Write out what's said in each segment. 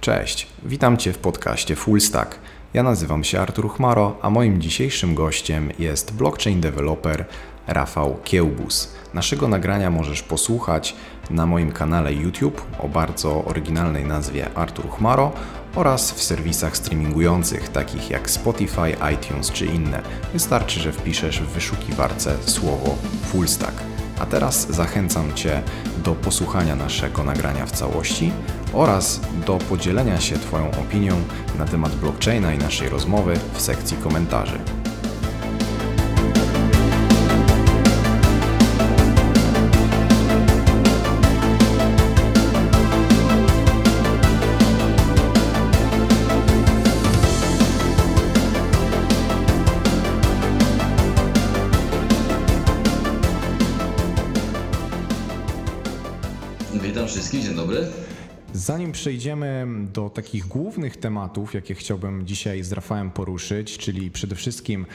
Cześć, witam Cię w podcaście Full Stack. Ja nazywam się Artur Chmaro, a moim dzisiejszym gościem jest blockchain developer Rafał Kiełbus. Naszego nagrania możesz posłuchać na moim kanale YouTube o bardzo oryginalnej nazwie Artur Chmaro oraz w serwisach streamingujących takich jak Spotify, iTunes czy inne. Wystarczy, że wpiszesz w wyszukiwarce słowo Full Stack. A teraz zachęcam Cię do posłuchania naszego nagrania w całości oraz do podzielenia się Twoją opinią na temat blockchaina i naszej rozmowy w sekcji komentarzy. Zanim przejdziemy do takich głównych tematów, jakie chciałbym dzisiaj z Rafałem poruszyć, czyli przede wszystkim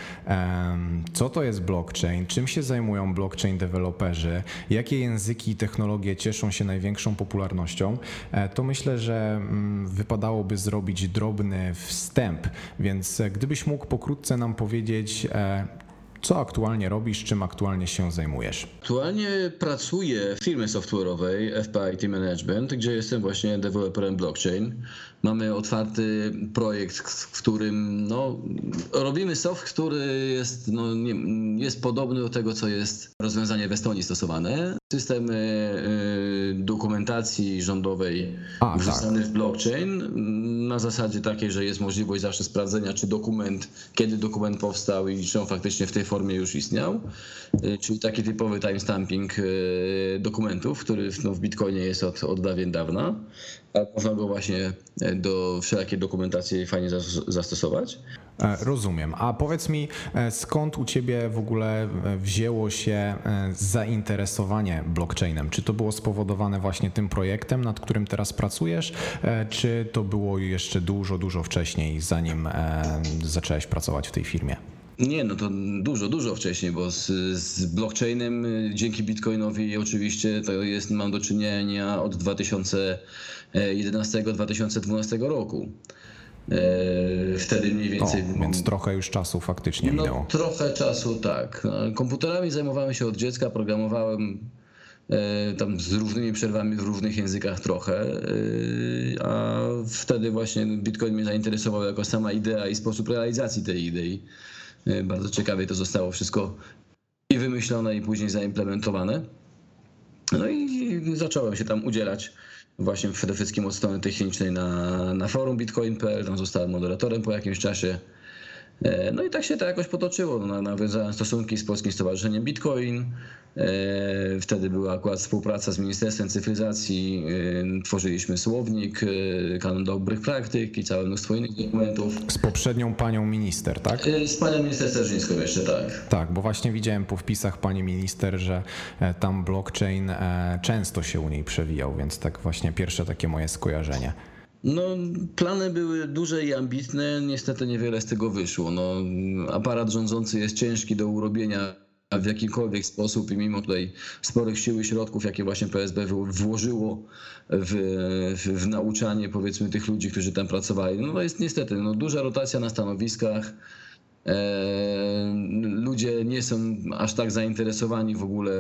co to jest blockchain, czym się zajmują blockchain deweloperzy, jakie języki i technologie cieszą się największą popularnością, e, to myślę, że mm, wypadałoby zrobić drobny wstęp. Więc e, gdybyś mógł pokrótce nam powiedzieć, e, co aktualnie robisz, czym aktualnie się zajmujesz. Aktualnie pracuję w firmie software'owej FPIT Management, gdzie jestem właśnie deweloperem blockchain. Mamy otwarty projekt, w którym no, robimy soft, który jest, no, nie, jest podobny do tego, co jest rozwiązanie w Estonii stosowane. System y, dokumentacji rządowej A, wrzucany w blockchain na zasadzie takiej, że jest możliwość zawsze sprawdzenia, czy dokument, kiedy dokument powstał i czy on faktycznie w tej formie już istniał. Y, Czyli taki typowy timestamping y, dokumentów, który w- no, w Bitcoinie jest od, od dawien dawna, można go właśnie y, do wszelakiej dokumentacji fajnie zas- zastosować. E, Rozumiem. A powiedz mi, e, skąd u Ciebie w ogóle e, wzięło się e, zainteresowanie blockchainem? Czy to było spowodowane właśnie tym projektem, nad którym teraz pracujesz, e, czy to było jeszcze dużo, dużo wcześniej, zanim e, zacząłeś pracować w tej firmie? Nie, no to dużo, dużo wcześniej, bo z, z blockchainem y, dzięki Bitcoinowi oczywiście to jest, mam do czynienia od 2011-2012 roku. E, Wtedy mniej O, więcej. więc trochę już czasu faktycznie No, minęło. trochę czasu, tak. No, Komputerami zajmowałem się od dziecka, programowałem e, tam z różnymi przerwami w różnych językach trochę, e, a wtedy właśnie Bitcoin mnie zainteresował jako sama idea i sposób realizacji tej idei. E, Bardzo ciekawie to zostało wszystko i wymyślone, i później zaimplementowane. No i zacząłem się tam udzielać właśnie przede wszystkim od strony technicznej na, na forum bitcoin.pl, tam zostałem moderatorem po jakimś czasie. E, No i tak się to jakoś potoczyło. No, nawiązałem stosunki z Polskim Stowarzyszeniem Bitcoin. E, Wtedy była akurat współpraca z Ministerstwem Cyfryzacji. E, Tworzyliśmy słownik, kanon dobrych praktyk i całe mnóstwo innych dokumentów. Z poprzednią panią minister, tak? Z panią minister Sterżyńską jeszcze, tak. Tak, bo właśnie widziałem po wpisach pani minister, że tam blockchain często się u niej przewijał, więc tak właśnie pierwsze takie moje skojarzenie. No, plany były duże i ambitne, niestety niewiele z tego wyszło. No, aparat rządzący jest ciężki do urobienia w jakimkolwiek sposób i mimo tutaj sporych sił i środków, jakie właśnie PSB włożyło w, w, w nauczanie powiedzmy tych ludzi, którzy tam pracowali, no jest niestety no, duża rotacja na stanowiskach. E, Ludzie nie są aż tak zainteresowani w ogóle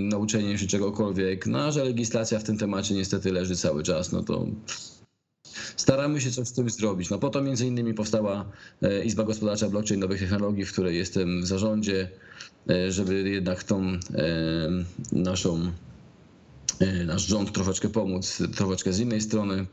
nauczeniem się czegokolwiek, no a że legislacja w tym temacie niestety leży cały czas, no to staramy się coś z tym zrobić. No po to między innymi powstała e, Izba Gospodarcza Blockchain Nowych Technologii, w której jestem w zarządzie, e, żeby jednak tą e, naszą, nasz rząd troszeczkę pomóc, troszeczkę z innej strony.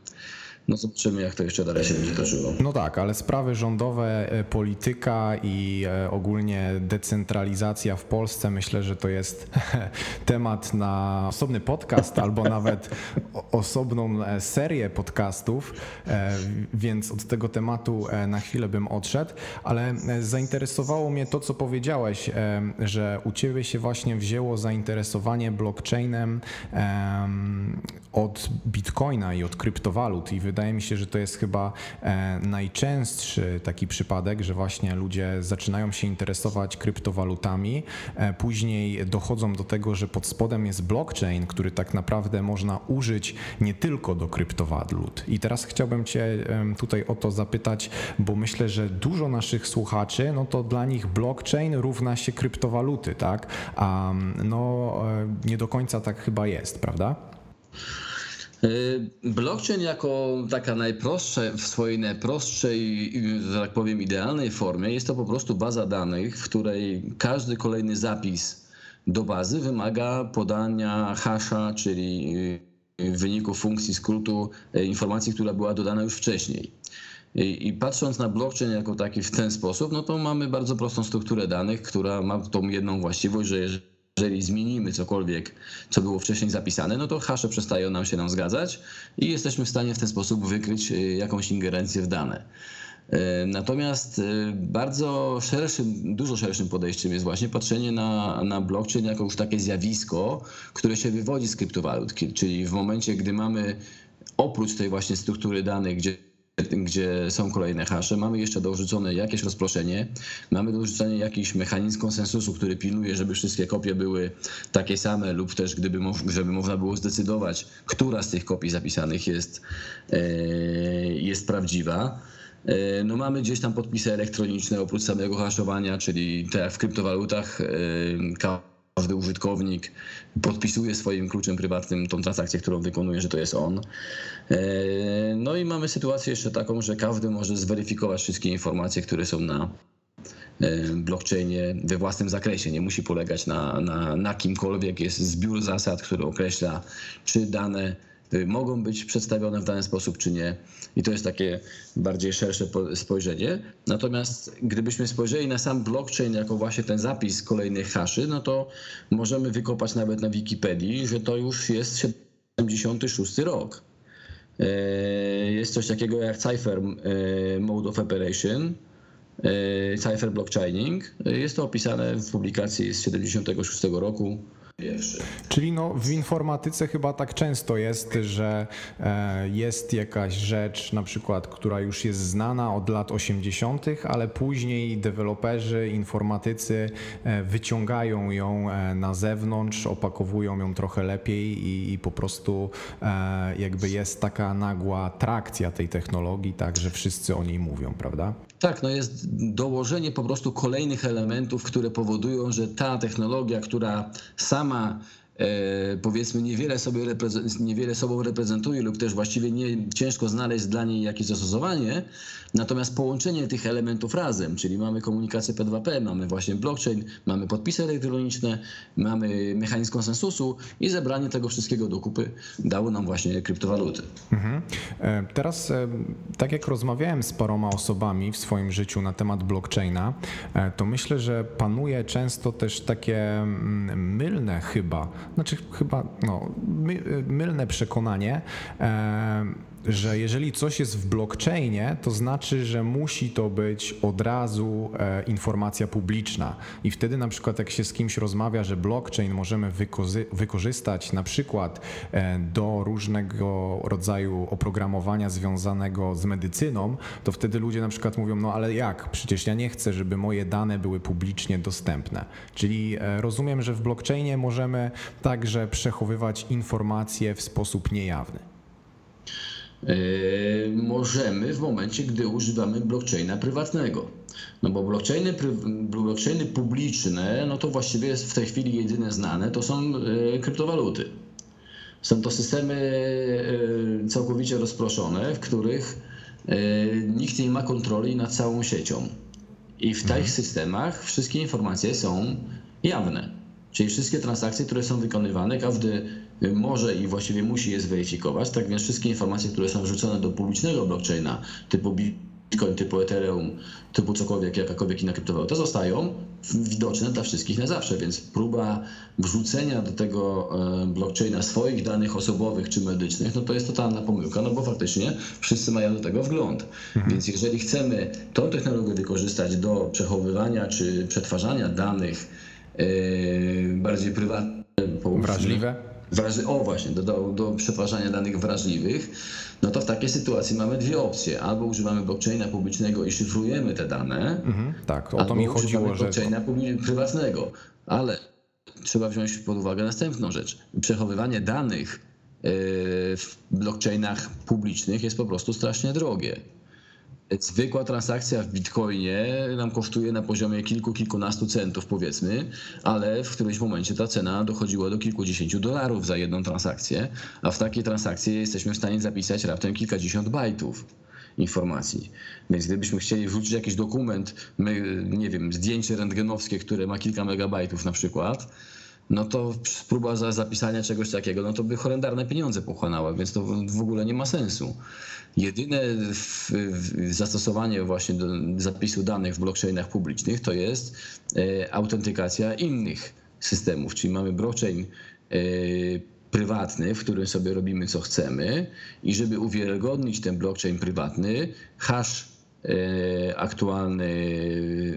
No zobaczymy, jak to jeszcze dalej się będzie toczyło. No tak, ale sprawy rządowe, e, polityka i e, ogólnie decentralizacja w Polsce, myślę, że to jest temat na osobny podcast albo nawet osobną e, serię podcastów, więc od tego tematu na chwilę bym odszedł, ale zainteresowało mnie to, co powiedziałeś, że u Ciebie się właśnie wzięło zainteresowanie blockchainem em, od bitcoina i od kryptowalut i wydaje wydaje mi się, że to jest chyba e, najczęstszy taki przypadek, że właśnie ludzie zaczynają się interesować kryptowalutami, e, później dochodzą do tego, że pod spodem jest blockchain, który tak naprawdę można użyć nie tylko do kryptowalut. I teraz chciałbym Cię tutaj o to zapytać, bo myślę, że dużo naszych słuchaczy, no to dla nich blockchain równa się kryptowaluty, tak? A no nie do końca tak chyba jest, prawda? Y, blockchain jako taka najprostsza, w swojej najprostszej, że tak powiem, idealnej formie jest to po prostu baza danych, w której każdy kolejny zapis do bazy wymaga podania hasza, czyli y, wyniku funkcji skrótu y, informacji, która była dodana już wcześniej. I, I, patrząc na blockchain jako taki w ten sposób, no to mamy bardzo prostą strukturę danych, która ma tą jedną właściwość, że jeżeli jeżeli zmienimy cokolwiek, co było wcześniej zapisane, no to hasze przestają nam się nam zgadzać i jesteśmy w stanie w ten sposób wykryć y, jakąś ingerencję w dane. Y, natomiast y, bardzo szerszym, dużo szerszym podejściem jest właśnie patrzenie na, na blockchain jako już takie zjawisko, które się wywodzi z kryptowalut, czyli w momencie, gdy mamy oprócz tej właśnie struktury danych, gdzie gdzie są kolejne hasze. Mamy jeszcze dorzucone jakieś rozproszenie, mamy dorzucenie jakiś mechanizm konsensusu, który pilnuje, żeby wszystkie kopie były takie same lub też gdyby żeby można było zdecydować, która z tych kopii zapisanych jest, e, jest prawdziwa. E, no mamy gdzieś tam podpisy elektroniczne oprócz samego haszowania, czyli te w kryptowalutach e, każdy użytkownik podpisuje swoim kluczem prywatnym tą transakcję, którą wykonuje, że to jest on. E, no i mamy sytuację jeszcze taką, że każdy może zweryfikować wszystkie informacje, które są na e, blockchainie we własnym zakresie. Nie musi polegać na, na, na kimkolwiek. Jest zbiór zasad, który określa, czy dane mogą być przedstawione w dany sposób, czy nie. I to jest takie bardziej szersze spojrzenie. Natomiast gdybyśmy spojrzeli na sam blockchain jako właśnie ten zapis kolejnych haszy, no to możemy wykopać nawet na Wikipedii, że to już jest 76 rok. E, jest coś takiego jak Cypher e, Mode of Operation, Cypher Blockchaining. Jest to opisane w publikacji z 76 roku. Pierwszy. Czyli no, w informatyce chyba tak często jest, że e, jest jakaś rzecz, na przykład, która już jest znana od lat 80., ale później deweloperzy, informatycy e, wyciągają ją e, na zewnątrz, opakowują ją trochę lepiej i, i po prostu jakby jest taka nagła trakcja tej technologii, tak, że wszyscy o niej mówią, prawda? Tak, no jest dołożenie po prostu kolejnych elementów, które powodują, że ta technologia, która sama powiedzmy niewiele, sobie niewiele sobą reprezentuje lub też właściwie nie, ciężko znaleźć dla niej jakieś zastosowanie, natomiast połączenie tych elementów razem, czyli mamy komunikację P2P, mamy właśnie blockchain, mamy podpisy elektroniczne, mamy mechanizm konsensusu i zebranie tego wszystkiego do kupy dało nam właśnie kryptowaluty. Mhm. E, teraz, e, tak jak rozmawiałem z paroma osobami w swoim życiu na temat blockchaina, to myślę, że panuje często też takie mm, mylne chyba znaczy chyba no, my, mylne przekonanie, e, że jeżeli coś jest w blockchainie, to znaczy, że musi to być od razu e, informacja publiczna. I wtedy na przykład jak się z kimś rozmawia, że blockchain możemy wykorzystać na przykład e, do różnego rodzaju oprogramowania związanego z medycyną, to wtedy ludzie na przykład mówią, no ale jak? Przecież ja nie chcę, żeby moje dane były publicznie dostępne. Czyli e, rozumiem, że w blockchainie możemy także przechowywać informacje w sposób niejawny. Yy, możemy w momencie, gdy używamy blockchaina prywatnego. No bo blockchainy, blockchainy publiczne, no to właściwie jest w tej chwili jedyne znane, to są yy, kryptowaluty. Są to systemy yy, całkowicie rozproszone, w których nikt nie ma kontroli nad całą siecią. I w mhm. tych systemach wszystkie informacje są jawne. Czyli wszystkie transakcje, które są wykonywane, każdy może i właściwie musi je zweryfikować. Tak więc wszystkie informacje, które są wrzucone do publicznego blockchaina typu Bitcoin, typu Ethereum, typu cokolwiek, jakakolwiek inna kryptowaluta zostają widoczne dla wszystkich na zawsze, więc próba wrzucenia do tego e, blockchaina swoich danych osobowych czy medycznych, no to jest totalna pomyłka, no bo faktycznie wszyscy mają do tego wgląd. Mhm. Więc jeżeli chcemy tą technologię wykorzystać do przechowywania czy przetwarzania danych yy, bardziej prywatnych, wrażliwe, wraży... o właśnie, do, do, do przetwarzania danych wrażliwych, no to w takiej sytuacji mamy dwie opcje. Albo używamy blockchaina publicznego i szyfrujemy te dane, Mhm, tak, o to albo mi używamy chodziło, że. blockchaina prywatnego. Ale trzeba wziąć pod uwagę następną rzecz. Przechowywanie danych yy, w blockchainach publicznych jest po prostu strasznie drogie. Zwykła transakcja w bitcoinie nam kosztuje na poziomie kilku, kilkunastu centów powiedzmy, ale w którymś momencie ta cena dochodziła do kilkudziesięciu dolarów za jedną transakcję, a w takiej transakcji jesteśmy w stanie zapisać raptem kilkadziesiąt bajtów informacji. Więc gdybyśmy chcieli wrzucić jakiś dokument, my, nie wiem, zdjęcie rentgenowskie, które ma kilka megabajtów na przykład, no to próba za zapisania czegoś takiego, no to by horrendarne pieniądze pochłanała, więc to w ogóle nie ma sensu. Jedyne w, w zastosowanie właśnie do zapisu danych w blockchainach publicznych to jest e, autentykacja innych systemów, czyli mamy blockchain e, prywatny, w którym sobie robimy co chcemy i żeby uwiarygodnić ten blockchain prywatny, hash aktualny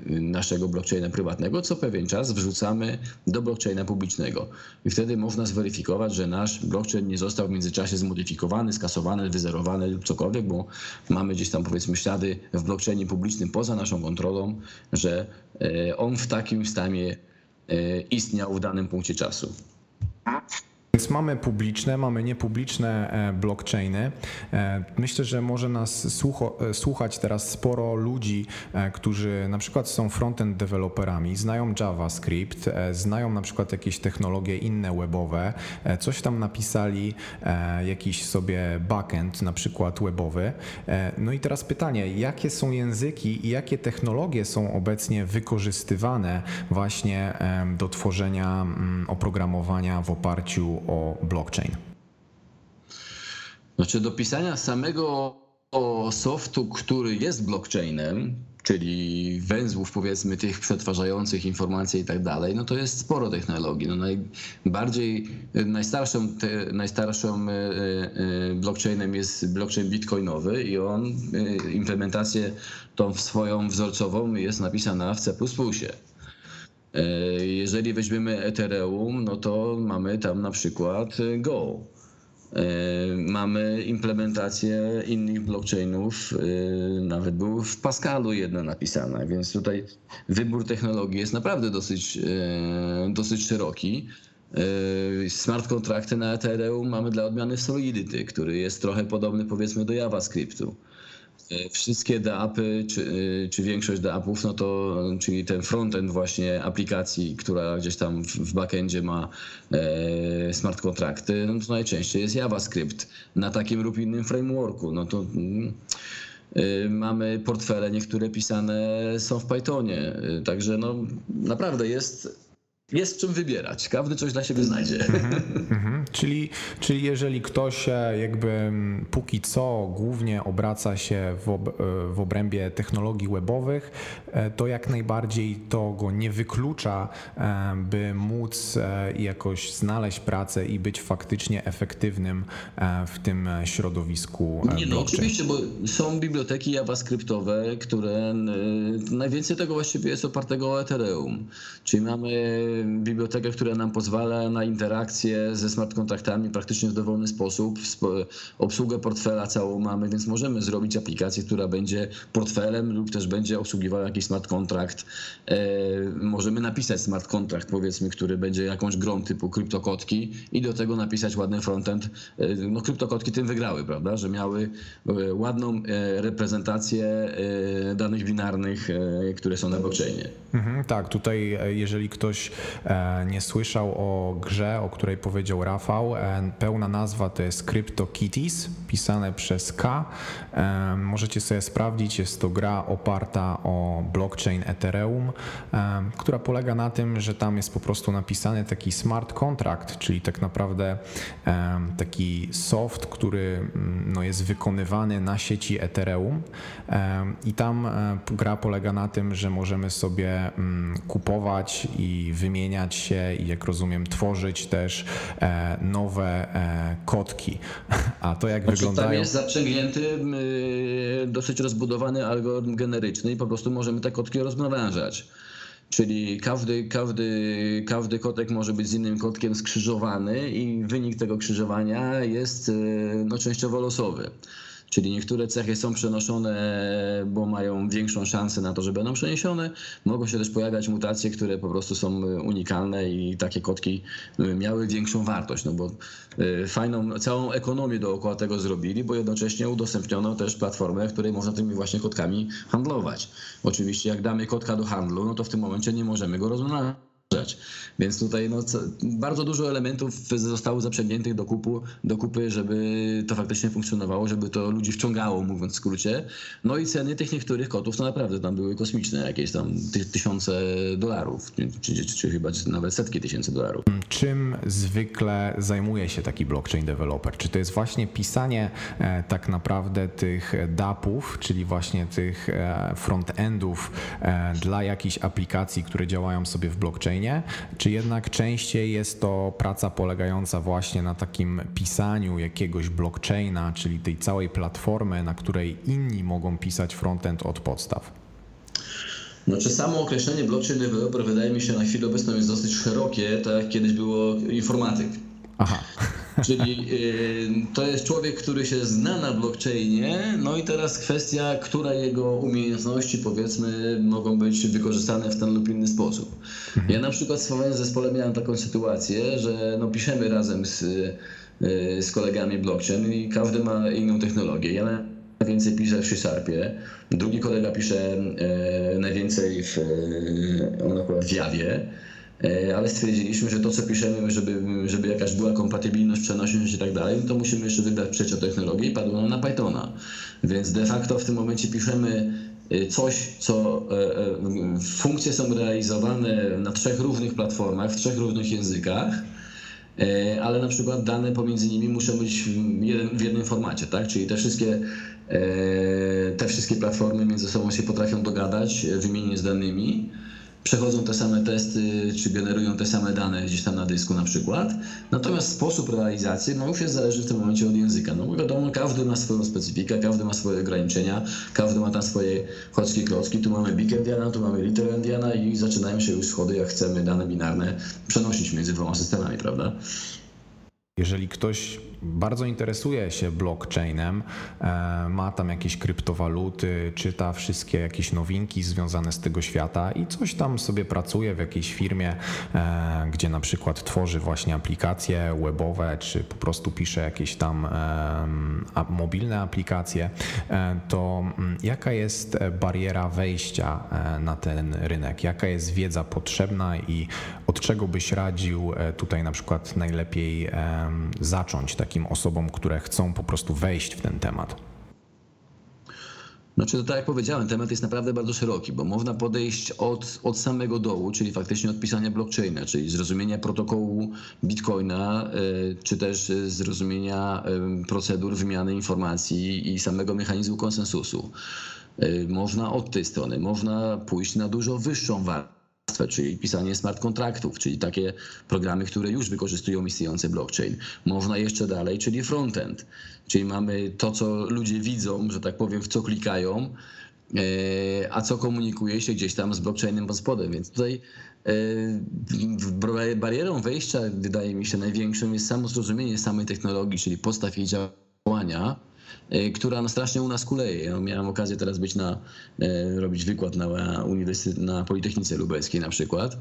naszego blockchaina prywatnego, co pewien czas wrzucamy do blockchaina publicznego. I wtedy można zweryfikować, że nasz blockchain nie został w międzyczasie zmodyfikowany, skasowany, wyzerowany lub cokolwiek, bo mamy gdzieś tam powiedzmy ślady w blockchainie publicznym poza naszą kontrolą, że e, on w takim stanie e, istniał w danym punkcie czasu. Więc mamy publiczne, mamy niepubliczne e, blockchainy. E, Myślę, że może nas słucho, e, słuchać teraz sporo ludzi, którzy na przykład są frontend deweloperami, znają JavaScript, znają na przykład jakieś technologie inne webowe, coś tam napisali, jakiś sobie backend na przykład webowy. No i teraz pytanie, jakie są języki i jakie technologie są obecnie wykorzystywane właśnie do tworzenia mm, oprogramowania w oparciu o blockchain? Znaczy do pisania samego softu, który jest blockchainem, czyli węzłów powiedzmy tych przetwarzających informacje i tak dalej, no to jest sporo technologii. No najbardziej, najstarszą, te, e, e, blockchainem jest blockchain bitcoinowy i on, e, implementację tą swoją wzorcową jest napisana w C++. E, Jeżeli weźmiemy Ethereum, no to mamy tam na przykład Go. E, Mamy implementację innych blockchainów, e, nawet był w Pascalu jedna napisana, więc tutaj wybór technologii jest naprawdę dosyć, e, dosyć szeroki. E, Smart kontrakty na Ethereum mamy dla odmiany Solidity, który jest trochę podobny powiedzmy do JavaScriptu. E, Wszystkie DApy, czy, e, czy większość DApów, no to, czyli ten frontend właśnie aplikacji, która gdzieś tam w backendzie ma e, smart kontrakty, no to najczęściej jest JavaScript na takim lub innym frameworku. No to mm, e, mamy portfele, niektóre pisane są w Pythonie, także no naprawdę jest, jest czym wybierać. Każdy coś dla siebie znajdzie. Mhm. Czyli, czyli jeżeli ktoś e, jakby póki co głównie obraca się w, ob, e, w obrębie technologii webowych, e, to jak najbardziej to go nie wyklucza, by móc jakoś znaleźć pracę i być faktycznie efektywnym w tym środowisku Nie, no oczywiście, bo są biblioteki javascriptowe, które najwięcej tego właściwie jest opartego o Ethereum. Czyli mamy bibliotekę, która nam pozwala na interakcję ze smart kontraktami praktycznie w dowolny sposób. Spo- Obsługę portfela całą mamy, więc możemy zrobić aplikację, która będzie portfelem lub też będzie obsługiwała jakiś smart kontrakt. E, Możemy napisać smart kontrakt, powiedzmy, który będzie jakąś grą typu kryptokotki i do tego napisać ładny frontend. E, No kryptokotki tym wygrały, prawda, że miały e, ładną reprezentację danych binarnych, które są na blockchainie. Mhm, tak, tutaj jeżeli ktoś nie słyszał o grze, o której powiedział Rafał, e, pełna nazwa to jest CryptoKitties, pisane przez K. E, możecie sobie sprawdzić, jest to gra oparta o blockchain Ethereum, e, która polega na tym, że tam jest po prostu napisany taki smart contract, czyli tak naprawdę e, taki soft, który mm, no, jest wykonywany na sieci Ethereum e, i tam e, gra polega na tym, że możemy sobie mm, kupować i wymieniać się i jak rozumiem tworzyć też e, nowe e, kotki. A to jak Znaczy, tam wyglądają... jest zaprzęgnięty y, dosyć rozbudowany algorytm generyczny i po prostu możemy te kotki rozmnażać. Czyli każdy, każdy, każdy kotek może być z innym kotkiem skrzyżowany i wynik tego krzyżowania jest no, częściowo losowy. Czyli niektóre cechy są przenoszone, bo mają większą szansę na to, że będą przeniesione. Mogą się też pojawiać mutacje, które po prostu są unikalne i takie kotki miały większą wartość, no bo y, fajną, całą ekonomię dookoła tego zrobili, bo jednocześnie udostępniono też platformę, w której można tymi właśnie kotkami handlować. Oczywiście jak damy kotka do handlu, no to w tym momencie nie możemy go rozmnażać rzecz. Więc tutaj no, bardzo dużo elementów zostało zaprzęgniętych do, kupu, do kupy, żeby to faktycznie funkcjonowało, żeby to ludzi wciągało, mówiąc w skrócie. No i ceny tych niektórych kotów to naprawdę tam były kosmiczne, jakieś tam ty, tysiące dolarów, czy, czy, czy chyba nawet setki tysięcy dolarów. Czym zwykle zajmuje się taki blockchain developer? Czy to jest właśnie pisanie e, tak naprawdę tych DAP-ów, czyli właśnie tych e, front-endów e, dla jakichś aplikacji, które działają sobie w blockchainie? Czy jednak częściej jest to praca polegająca właśnie na takim pisaniu jakiegoś blockchaina, czyli tej całej platformy, na której inni mogą pisać frontend od podstaw? Znaczy samo określenie blockchain developer wydaje mi się na chwilę obecną jest dosyć szerokie, tak jak kiedyś było informatyk. Aha. Czyli y, to jest człowiek, który się zna na blockchainie, no i teraz kwestia, które jego umiejętności powiedzmy mogą być wykorzystane w ten lub inny sposób. Mhm. Ja na przykład w swoim zespole miałem taką sytuację, że no piszemy razem z, y, z kolegami blockchain i każdy ma inną technologię. Ja najwięcej piszę w C-Sharpie, drugi kolega pisze e, najwięcej w, on akurat w Jawie, E, ale stwierdziliśmy, że to co piszemy, żeby, żeby jakaś była kompatybilność, przenośność i tak dalej, to musimy jeszcze wybrać trzecią technologię i padło nam na Pythona. Więc de facto w tym momencie piszemy e, coś, co e, funkcje są realizowane na trzech różnych platformach, w trzech różnych językach, ale na przykład dane pomiędzy nimi muszą być w, jeden, w jednym formacie, tak? Czyli te wszystkie, te wszystkie platformy między sobą się potrafią dogadać, wymienić z danymi przechodzą te same testy, czy generują te same dane gdzieś tam na dysku na przykład. Natomiast sposób realizacji no już jest zależny w tym momencie od języka. No wiadomo, każdy ma swoją specyfikę, każdy ma swoje ograniczenia, każdy ma tam swoje chodzkie klocki. Tu mamy big endiana, tu mamy little endiana i zaczynają się już schody, jak chcemy dane binarne przenosić między dwoma systemami, prawda? Jeżeli ktoś bardzo interesuje się blockchainem, e, ma tam jakieś kryptowaluty, czyta wszystkie jakieś nowinki związane z tego świata i coś tam sobie pracuje w jakiejś firmie, e, gdzie na przykład tworzy właśnie aplikacje webowe, czy po prostu pisze jakieś tam mobilne aplikacje, e, to mm, jaka jest bariera wejścia na ten rynek? Jaka jest wiedza potrzebna i od czego byś radził tutaj na przykład najlepiej zacząć takim osobom, które chcą po prostu wejść w ten temat? Znaczy, to tak jak powiedziałem, temat jest naprawdę bardzo szeroki, bo można podejść od, od samego dołu, czyli faktycznie od pisania blockchaina, czyli zrozumienia protokołu bitcoina, e, czy też zrozumienia procedur wymiany informacji i samego mechanizmu konsensusu. E, można od tej strony, można pójść na dużo wyższą wartość czyli pisanie smart kontraktów, czyli takie programy, które już wykorzystują istniejący blockchain. Można jeszcze dalej, czyli frontend, czyli mamy to, co ludzie widzą, że tak powiem, w co klikają, e, a co komunikuje się gdzieś tam z blockchainem pod spodem. Więc tutaj e, barierą wejścia, wydaje mi się, największą jest samo zrozumienie samej technologii, czyli podstaw jej działania która no strasznie u nas kuleje. No, miałem okazję teraz być na, e, robić wykład na, uniwersytet, na Politechnice Lubelskiej na przykład.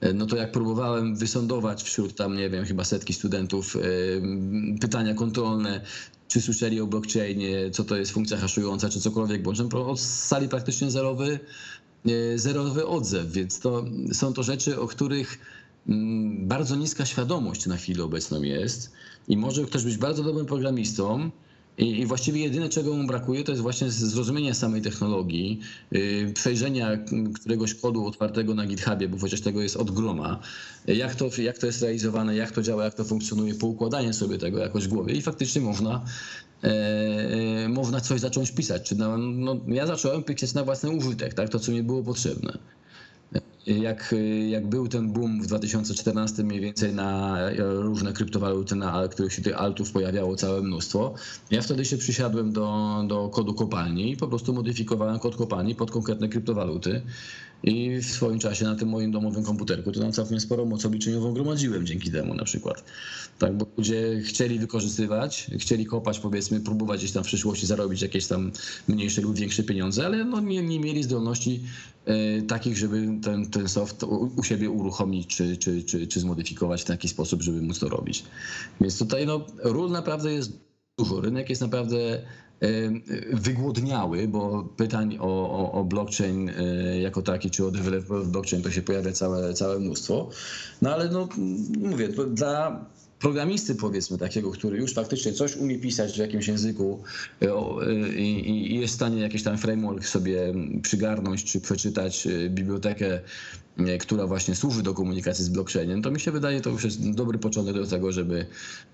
E, no to jak próbowałem wysądować wśród tam, nie wiem, chyba setki studentów pytania kontrolne, czy słyszeli o blockchainie, co to jest funkcja haszująca, czy cokolwiek, bo od sali praktycznie zerowy, zerowy odzew, więc to są to rzeczy, o których mm, bardzo niska świadomość na chwilę obecną jest i może ktoś być bardzo dobrym programistą, i, właściwie jedyne, czego mu brakuje, to jest właśnie zrozumienie samej technologii, yy, przejrzenia któregoś kodu otwartego na GitHubie, bo chociaż tego jest od groma, jak to, jak to jest realizowane, jak to działa, jak to funkcjonuje, poukładanie sobie tego jakoś w głowie i faktycznie można, e, e można coś zacząć pisać. Czy no, no, ja zacząłem pisać na własny użytek, tak, to co mi było potrzebne jak, jak był ten boom w 2014 mniej więcej na różne kryptowaluty, na których się tych altów pojawiało całe mnóstwo, ja wtedy się przysiadłem do, do kodu kopalni i po prostu modyfikowałem kod kopalni pod konkretne kryptowaluty i w swoim czasie na tym moim domowym komputerku to tam całkiem sporo moc obliczeniową gromadziłem dzięki temu na przykład. Tak, bo ludzie chcieli wykorzystywać, chcieli kopać powiedzmy, próbować gdzieś tam w przyszłości zarobić jakieś tam mniejsze lub większe pieniądze, ale no nie, nie mieli zdolności e, takich, żeby ten, ten soft u, u siebie uruchomić czy, czy, czy, czy zmodyfikować w taki sposób, żeby móc to robić. Więc tutaj no, ról naprawdę jest dużo. Rynek jest naprawdę wygłodniały, bo pytań o, o, o, blockchain e, jako taki, czy o developer blockchain to się pojawia całe, całe mnóstwo. No ale no mówię, dla programisty powiedzmy takiego, który już faktycznie coś umie pisać w jakimś języku e, e, i, jest w stanie jakiś tam framework sobie przygarnąć, czy przeczytać bibliotekę która właśnie służy do komunikacji z blockchainem, to mi się wydaje, to już jest dobry początek do tego, żeby,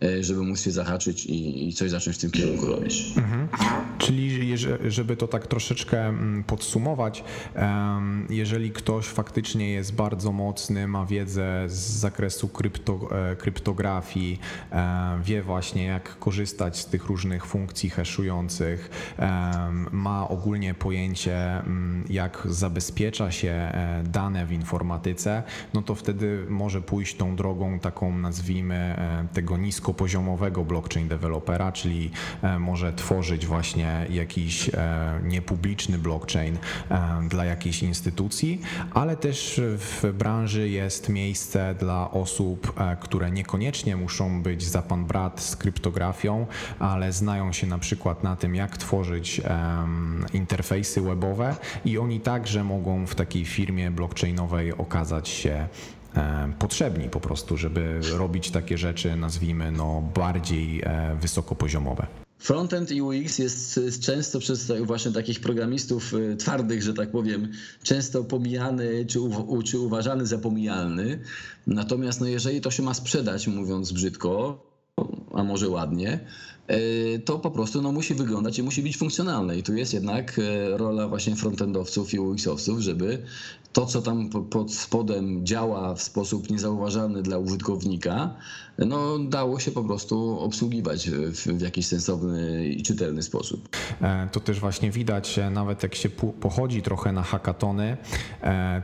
e, żeby móc się zahaczyć i, i coś zacząć w tym kierunku robić. Mhm. Czyli żeby to tak troszeczkę mm, podsumować, jeżeli ktoś faktycznie jest bardzo mocny, ma wiedzę z zakresu krypto, e, kryptografii, wie właśnie jak korzystać z tych różnych funkcji haszujących, ma ogólnie pojęcie mm, jak zabezpiecza się dane w informacji, informatyce, no to wtedy może pójść tą drogą taką nazwijmy e, tego niskopoziomowego blockchain dewelopera, czyli e, może tworzyć właśnie jakiś e, niepubliczny blockchain dla jakiejś instytucji, ale też w branży jest miejsce dla osób, które niekoniecznie muszą być za pan brat z kryptografią, ale znają się na przykład na tym, jak tworzyć interfejsy webowe i oni także mogą w takiej firmie blockchainowej okazać się e, potrzebni po prostu, żeby robić takie rzeczy, nazwijmy, no, bardziej e, wysokopoziomowe. Frontend i UX jest często przez właśnie takich programistów e, twardych, że tak powiem, często pomijany czy, u, czy uważany za pomijalny. Natomiast no jeżeli to się ma sprzedać, mówiąc brzydko, a może ładnie, to po prostu no, musi wyglądać i musi być funkcjonalne. I tu jest jednak e, rola właśnie frontendowców i UX-owców, żeby to, co tam pod spodem działa w sposób niezauważalny dla użytkownika, no, dało się po prostu obsługiwać w, w jakiś sensowny i czytelny sposób. E, to też właśnie widać, nawet jak się pochodzi trochę na hackatony,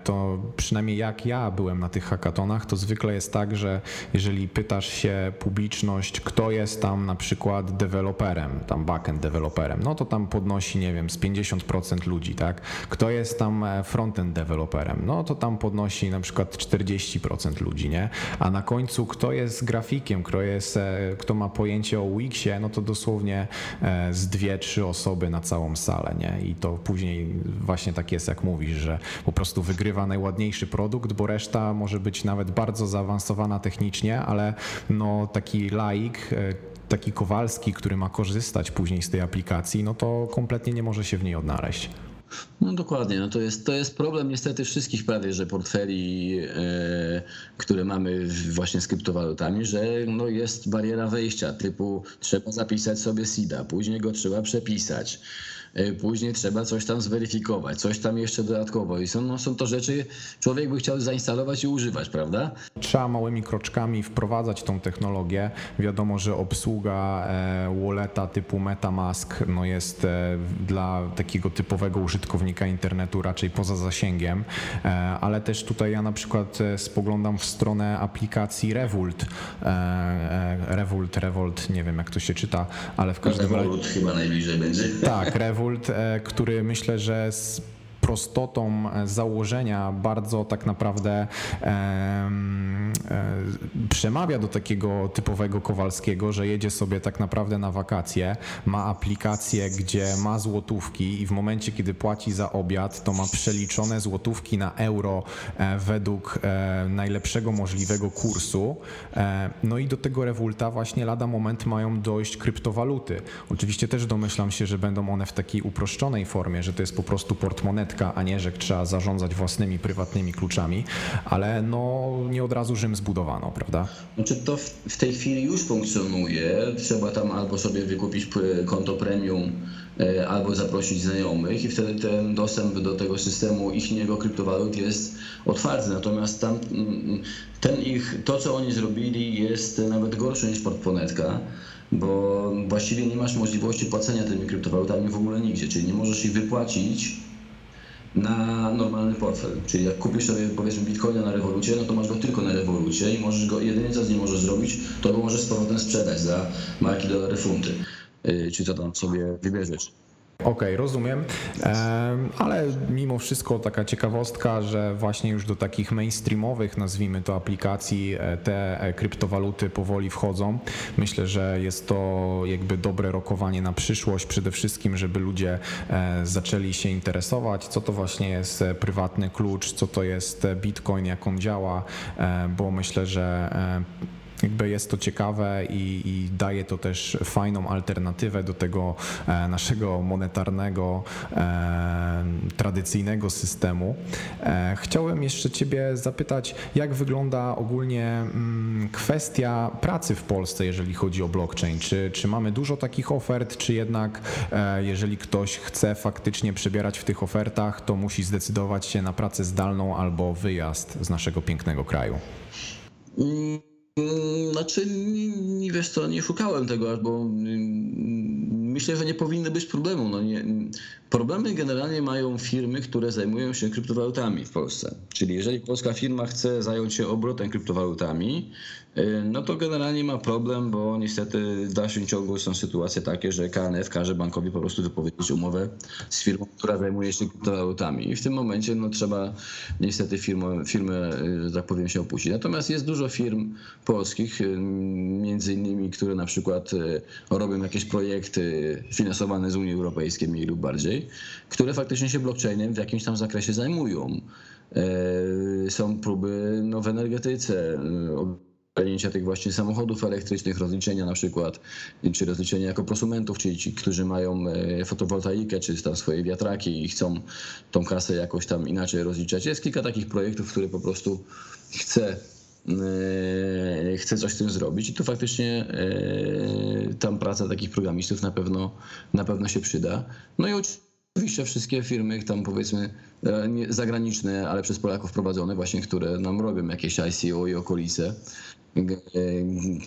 to przynajmniej jak ja byłem na tych hackatonach, to zwykle jest tak, że jeżeli pytasz się publiczność, kto jest tam na przykład deweloperem, tam backend deweloperem, no to tam podnosi, nie wiem, z 50% ludzi, tak? Kto jest tam e, frontend deweloperem, no to tam podnosi na przykład 40% ludzi, nie? A na końcu kto jest grafikiem, kto, jest, e, kto ma pojęcie o Wixie, no to dosłownie e, z dwie, trzy osoby na całą salę, nie? I to później właśnie tak jest, jak mówisz, że po prostu wygrywa najładniejszy produkt, bo reszta może być nawet bardzo zaawansowana technicznie, ale no taki laik, taki Kowalski, który ma korzystać później z tej aplikacji, no to kompletnie nie może się w niej odnaleźć. No dokładnie, no to, jest, to jest problem niestety wszystkich prawie, że portfeli, e, które mamy właśnie z kryptowalutami, że no jest bariera wejścia typu trzeba zapisać sobie SIDA, później go trzeba przepisać. E, później trzeba coś tam zweryfikować, coś tam jeszcze dodatkowo. I są, no, są to rzeczy, człowiek by chciał zainstalować i używać, prawda? Trzeba małymi kroczkami wprowadzać tą technologię. Wiadomo, że obsługa e, walleta typu MetaMask no jest e, dla takiego typowego użytkownika internetu raczej poza zasięgiem, ale też tutaj ja na przykład spoglądam w stronę aplikacji Revolt. Revolt, Revolt, nie wiem jak to się czyta, ale w każdym razie... Revolt chyba najbliżej będzie. Tak, Revolt E, który myślę, że z prostotą e, założenia bardzo tak naprawdę e, e, przemawia do takiego typowego Kowalskiego, że jedzie sobie tak naprawdę na wakacje, ma aplikację, gdzie ma złotówki i w momencie, kiedy płaci za obiad, to ma przeliczone złotówki na euro e, według e, najlepszego możliwego kursu. No i do tego rewulta właśnie lada moment mają dojść kryptowaluty. Oczywiście też domyślam się, że będą one w takiej uproszczonej formie, że to jest po prostu portmonetka a nie, że trzeba zarządzać własnymi prywatnymi kluczami, ale no nie od razu Rzym zbudowano, prawda? Znaczy to w tej chwili już funkcjonuje. Trzeba tam albo sobie wykupić konto premium, e, albo zaprosić znajomych i wtedy ten dostęp do tego systemu ich niego kryptowalut jest otwarty. Natomiast tam mm, ten ich, to co oni zrobili jest nawet gorsze niż portponetka bo właściwie nie masz możliwości płacenia tymi kryptowalutami w ogóle nigdzie, czyli nie możesz ich wypłacić na normalny portfel. Czyli jak kupisz sobie powiedzmy bitcoina na rewolucie, no to masz go tylko na rewolucie i możesz go, jedynie co z nim możesz zrobić, to go możesz z powrotem sprzedać za marki dolary funty. Yy, czy co tam sobie wybierzesz. Okej, okay, rozumiem, ale mimo wszystko taka ciekawostka, że właśnie już do takich mainstreamowych, nazwijmy to aplikacji, e, te e, kryptowaluty powoli wchodzą. Myślę, że jest to jakby dobre rokowanie na przyszłość, przede wszystkim, żeby ludzie e, zaczęli się interesować, co to właśnie jest prywatny klucz, co to jest Bitcoin, jak on działa, bo myślę, że jakby jest to ciekawe i, i, daje to też fajną alternatywę do tego e, naszego monetarnego, e, tradycyjnego systemu. E, chciałem jeszcze Ciebie zapytać, jak wygląda ogólnie mm, kwestia pracy w Polsce, jeżeli chodzi o blockchain? Czy, czy mamy dużo takich ofert, czy jednak jeżeli ktoś chce faktycznie przebierać w tych ofertach, to musi zdecydować się na pracę zdalną albo wyjazd z naszego pięknego kraju? Mm, znaczy, nie, wiesz co, nie szukałem tego, bo mm, myślę, że nie powinny być problemu. No nie, problemy generalnie mają firmy, które zajmują się kryptowalutami w Polsce. Czyli jeżeli polska firma chce zająć się obrotem kryptowalutami, no to generalnie ma problem, bo niestety w dalszym ciągu są sytuacje takie, że KNF każe bankowi po prostu wypowiedzieć umowę z firmą, która zajmuje się kryptowalutami. I w tym momencie no, trzeba niestety firmę, firmę, y, tak powiem, się opuścić. Natomiast jest dużo firm polskich, y, między innymi, które na przykład robią jakieś projekty finansowane z Unii Europejskiej mniej lub bardziej, które faktycznie się blockchainem w jakimś tam zakresie zajmują. Są próby no, w energetyce, e, ogarnięcia tych właśnie samochodów elektrycznych, rozliczenia na przykład, czy rozliczenia jako prosumentów, czyli ci, którzy mają e, fotowoltaikę, czy tam swoje wiatraki i chcą tą kasę jakoś tam inaczej rozliczać. Jest kilka takich projektów, które po prostu chce chce coś z tym zrobić i tu faktycznie tam praca takich programistów na pewno, na pewno się przyda. No i oczywiście wszystkie firmy tam powiedzmy e, zagraniczne, ale przez Polaków prowadzone właśnie, które nam robią jakieś ICO i okolice, e,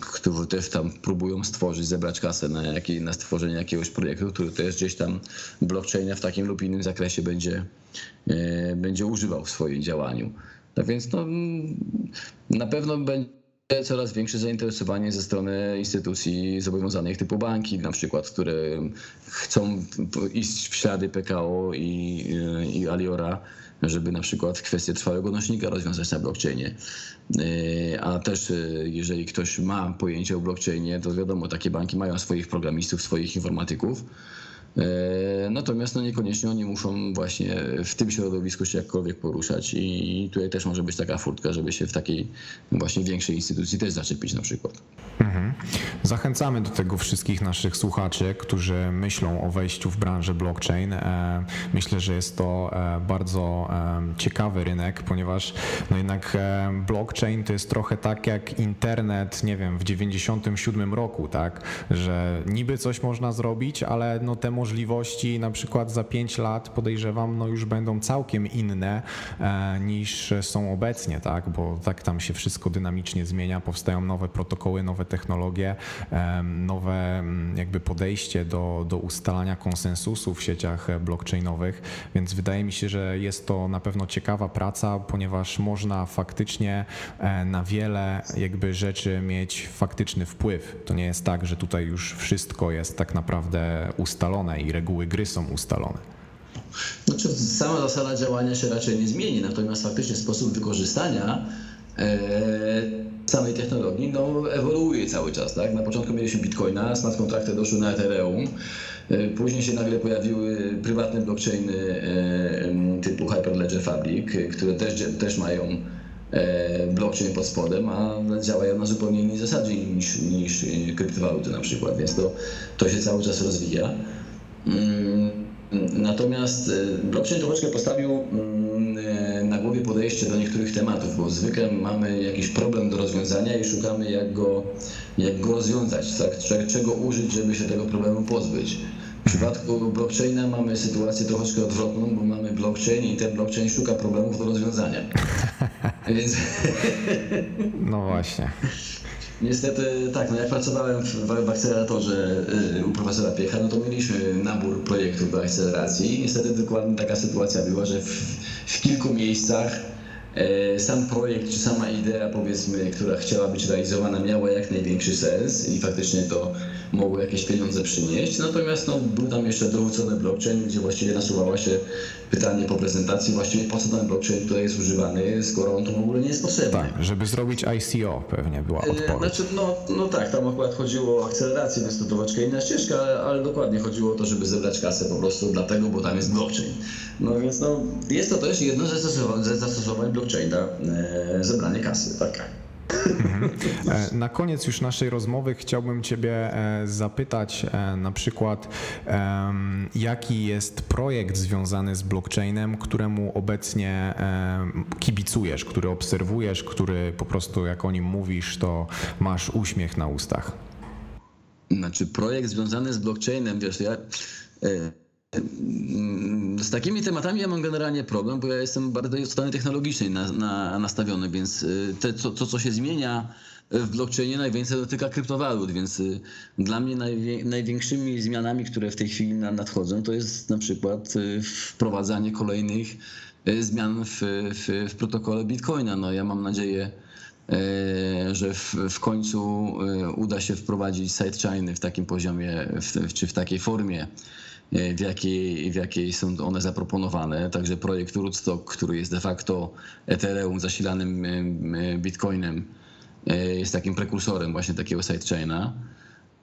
którzy też tam próbują stworzyć, zebrać kasę na, jakiej, na stworzenie jakiegoś projektu, który też gdzieś tam blockchaina w takim lub innym zakresie będzie, e, będzie używał w swoim działaniu. Tak więc no, na pewno będzie coraz większe zainteresowanie ze strony instytucji zobowiązanych typu banki, na przykład, które chcą iść w ślady PKO i, i Aliora, żeby na przykład kwestię trwałego nośnika rozwiązać na blockchainie. E, a też e, jeżeli ktoś ma pojęcie o blockchainie, to wiadomo, takie banki mają swoich programistów, swoich informatyków, natomiast no niekoniecznie oni muszą właśnie w tym środowisku się jakkolwiek poruszać i tutaj też może być taka furtka, żeby się w takiej właśnie większej instytucji też zaczepić na przykład. Mhm. Zachęcamy do tego wszystkich naszych słuchaczy, którzy myślą o wejściu w branżę blockchain. E, myślę, że jest to e, bardzo ciekawy rynek, ponieważ no jednak blockchain to jest trochę tak jak internet, nie wiem, w 97 roku, tak, że niby coś można zrobić, ale no te możliwości na przykład za 5 lat podejrzewam, no już będą całkiem inne e, niż są obecnie, tak? Bo tak tam się wszystko dynamicznie zmienia, powstają nowe protokoły, nowe technologie, e, nowe mm, jakby podejście do, do ustalania konsensusu w sieciach blockchainowych, więc wydaje mi się, że jest to na pewno ciekawa praca, ponieważ można faktycznie e, na wiele jakby rzeczy mieć faktyczny wpływ. To nie jest tak, że tutaj już wszystko jest tak naprawdę ustalone i reguły gry są ustalone. Znaczy, sama zasada działania się raczej nie zmieni, natomiast faktycznie sposób wykorzystania e, samej technologii no, ewoluuje cały czas. Tak? Na początku mieliśmy bitcoina, smart kontrakty doszły na Ethereum, e, później się nagle pojawiły prywatne blockchainy e, typu Hyperledger Fabric, które też, też mają blockchain pod spodem, a działają na zupełnie innej zasadzie niż, niż kryptowaluty na przykład, więc to, to się cały czas rozwija. Mm, natomiast e, blockchain troszeczkę postawił mm, e, na głowie podejście do niektórych tematów, bo zwykle mamy jakiś problem do rozwiązania i szukamy jak go, jak go rozwiązać, tak? czego użyć, żeby się tego problemu pozbyć. W przypadku blockchaina mamy sytuację troszeczkę odwrotną, bo mamy blockchain i ten blockchain szuka problemów do rozwiązania. Więc... No właśnie. Niestety tak, no jak pracowałem w, w akceleratorze y, u profesora Piecha, no to mieliśmy nabór projektów do akceleracji. Niestety dokładnie taka sytuacja była, że w, w kilku miejscach sam projekt czy sama idea, powiedzmy, która chciała być realizowana, miała jak największy sens i faktycznie to mogło jakieś pieniądze przynieść. Natomiast no, był tam jeszcze dorzucony blockchain, gdzie właściwie nasuwała się pytanie po prezentacji, właściwie po co ten blockchain tutaj jest używany, skoro on tu w ogóle nie jest potrzebny. Tak, żeby zrobić ICO pewnie była E, odpowiedź. Znaczy, no, no tak, tam akurat chodziło o akcelerację, więc to troszeczkę inna ścieżka, ale, ale dokładnie chodziło o to, żeby zebrać kasę po prostu dlatego, bo tam jest blockchain. No więc no, jest to też jedno ze zastosowań, zastosowań blockchaina, e, zebranie kasy, tak. E, Na koniec już naszej rozmowy chciałbym Ciebie e, zapytać na przykład, jaki jest projekt związany z blockchainem, któremu obecnie kibicujesz, który obserwujesz, który po prostu jak o nim mówisz, to masz uśmiech na ustach. Znaczy projekt związany z blockchainem, wiesz, ja... Z takimi tematami ja mam generalnie problem, bo ja jestem bardziej od strony technologicznej na, na, nastawiony, więc y, te, to, to, co się zmienia w blockchainie, najwięcej dotyka kryptowalut, więc y, dla mnie najwie, największymi zmianami, które w tej chwili na- nadchodzą, to jest na przykład y, wprowadzanie kolejnych zmian w, w, w protokole Bitcoina. No, ja mam nadzieję, e, że w, w końcu e, uda się wprowadzić sidechainy w takim poziomie, w, czy w takiej formie, w jakiej, w jakiej są one zaproponowane. Także projekt Rootstock, który jest de facto Ethereum zasilanym e, e, Bitcoinem, e, jest takim prekursorem właśnie takiego sidechaina.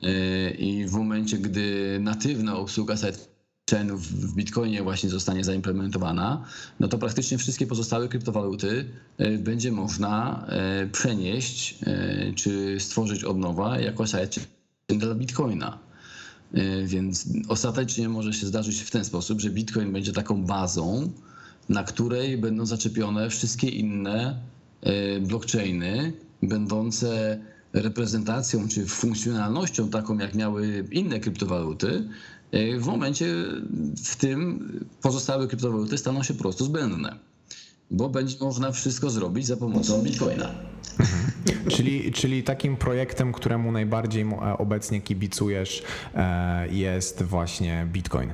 E, I w momencie, gdy natywna obsługa sidechainów w Bitcoinie właśnie zostanie zaimplementowana, no to praktycznie wszystkie pozostałe kryptowaluty e, będzie można e, przenieść e, czy stworzyć od nowa jako sidechain dla Bitcoina. E, Więc ostatecznie może się zdarzyć w ten sposób, że Bitcoin będzie taką bazą, na której będą zaczepione wszystkie inne e, blockchainy, będące reprezentacją czy funkcjonalnością taką, jak miały inne kryptowaluty. E, W momencie w tym pozostałe kryptowaluty staną się po prostu zbędne, bo będzie można wszystko zrobić za pomocą Bitcoina. Czyli, czyli takim projektem, któremu najbardziej e, obecnie kibicujesz, e, jest właśnie Bitcoin.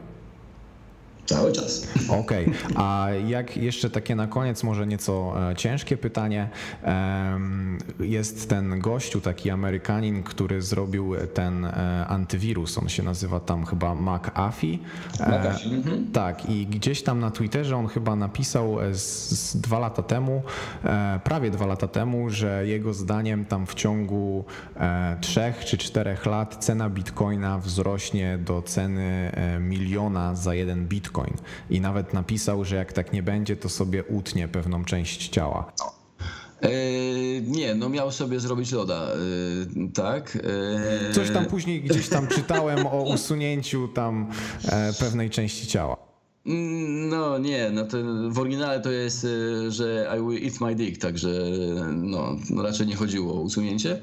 Cały czas. Okej, a jak jeszcze takie na koniec, może nieco e, ciężkie pytanie. Jest ten gościu, taki Amerykanin, który zrobił ten e, antywirus. On się nazywa tam chyba McAfee. E, McAfee, mhm. Tak, i gdzieś tam na Twitterze on chyba napisał z, z dwa lata temu, prawie dwa lata temu, że jego zdaniem tam w ciągu trzech czy czterech lat cena bitcoina wzrośnie do ceny miliona za jeden bitcoin. I nawet napisał, że jak tak nie będzie, to sobie utnie pewną część ciała. E, nie, no miał sobie zrobić loda, e, tak? E, Coś tam później gdzieś tam czytałem o usunięciu tam pewnej części ciała. Mm, No nie, no to w oryginale to jest, e, że I will eat my dick, także no, no raczej nie chodziło o usunięcie.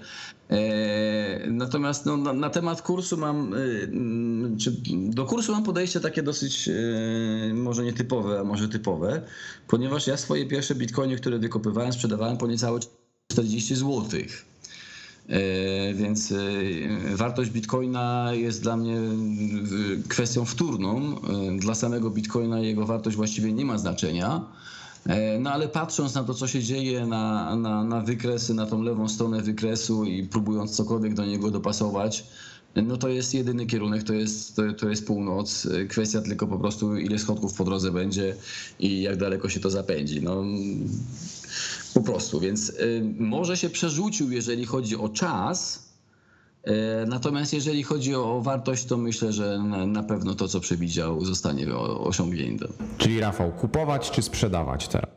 E, natomiast no, na, na temat kursu mam, e, mm, czy do kursu mam podejście takie dosyć e, może nietypowe, a może typowe, ponieważ ja swoje pierwsze bitcoiny, które wykopywałem, sprzedawałem po niecałe 40 złotych. Więc e, wartość bitcoina jest dla mnie e, kwestią wtórną. Dla samego bitcoina jego wartość właściwie nie ma znaczenia. E, No ale patrząc na to, co się dzieje, na, na, na wykresy, na tą lewą stronę wykresu i próbując cokolwiek do niego dopasować, no to jest jedyny kierunek, to jest, to, to jest północ. E, Kwestia tylko po prostu, ile schodków po drodze będzie i jak daleko się to zapędzi. No, po prostu, więc y, może się przerzucił, jeżeli chodzi o czas. y, Natomiast jeżeli chodzi o wartość, to myślę, że na, pewno to, co przewidział, zostanie osiągnięte. Czyli Rafał, kupować czy sprzedawać teraz?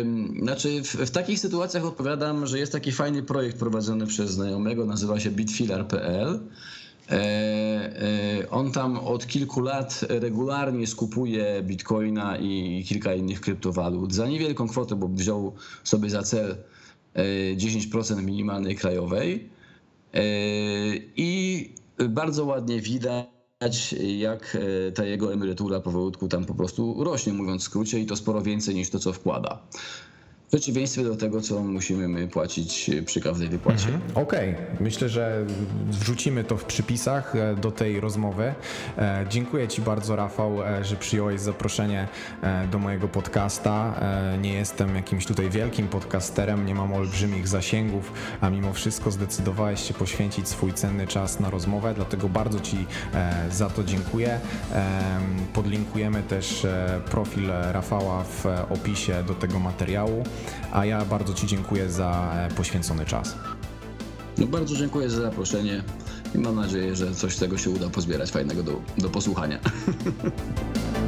Ym, Znaczy, w, w takich sytuacjach odpowiadam, że jest taki fajny projekt prowadzony przez znajomego, nazywa się bitfilar.pl. E, e, On tam od kilku lat regularnie skupuje bitcoina i kilka innych kryptowalut za niewielką kwotę, bo wziął sobie za cel e, 10% minimalnej krajowej. E, I bardzo ładnie widać, jak e, ta jego emerytura powolutku tam po prostu rośnie, mówiąc w skrócie, i to sporo więcej niż to, co wkłada. W przeciwieństwie do tego, co musimy my płacić przy każdej wypłacie. Mhm. Okej, okay. myślę, że wrzucimy to w przypisach e, do tej rozmowy. E, dziękuję Ci bardzo, Rafał, e, że przyjąłeś zaproszenie do mojego podcasta. Nie jestem jakimś tutaj wielkim podcasterem, nie mam olbrzymich zasięgów, a mimo wszystko zdecydowałeś się poświęcić swój cenny czas na rozmowę, dlatego bardzo Ci za to dziękuję. Podlinkujemy też profil Rafała w opisie do tego materiału a ja bardzo Ci dziękuję za e, poświęcony czas. No bardzo dziękuję za zaproszenie i mam nadzieję, że coś z tego się uda pozbierać fajnego do, do posłuchania.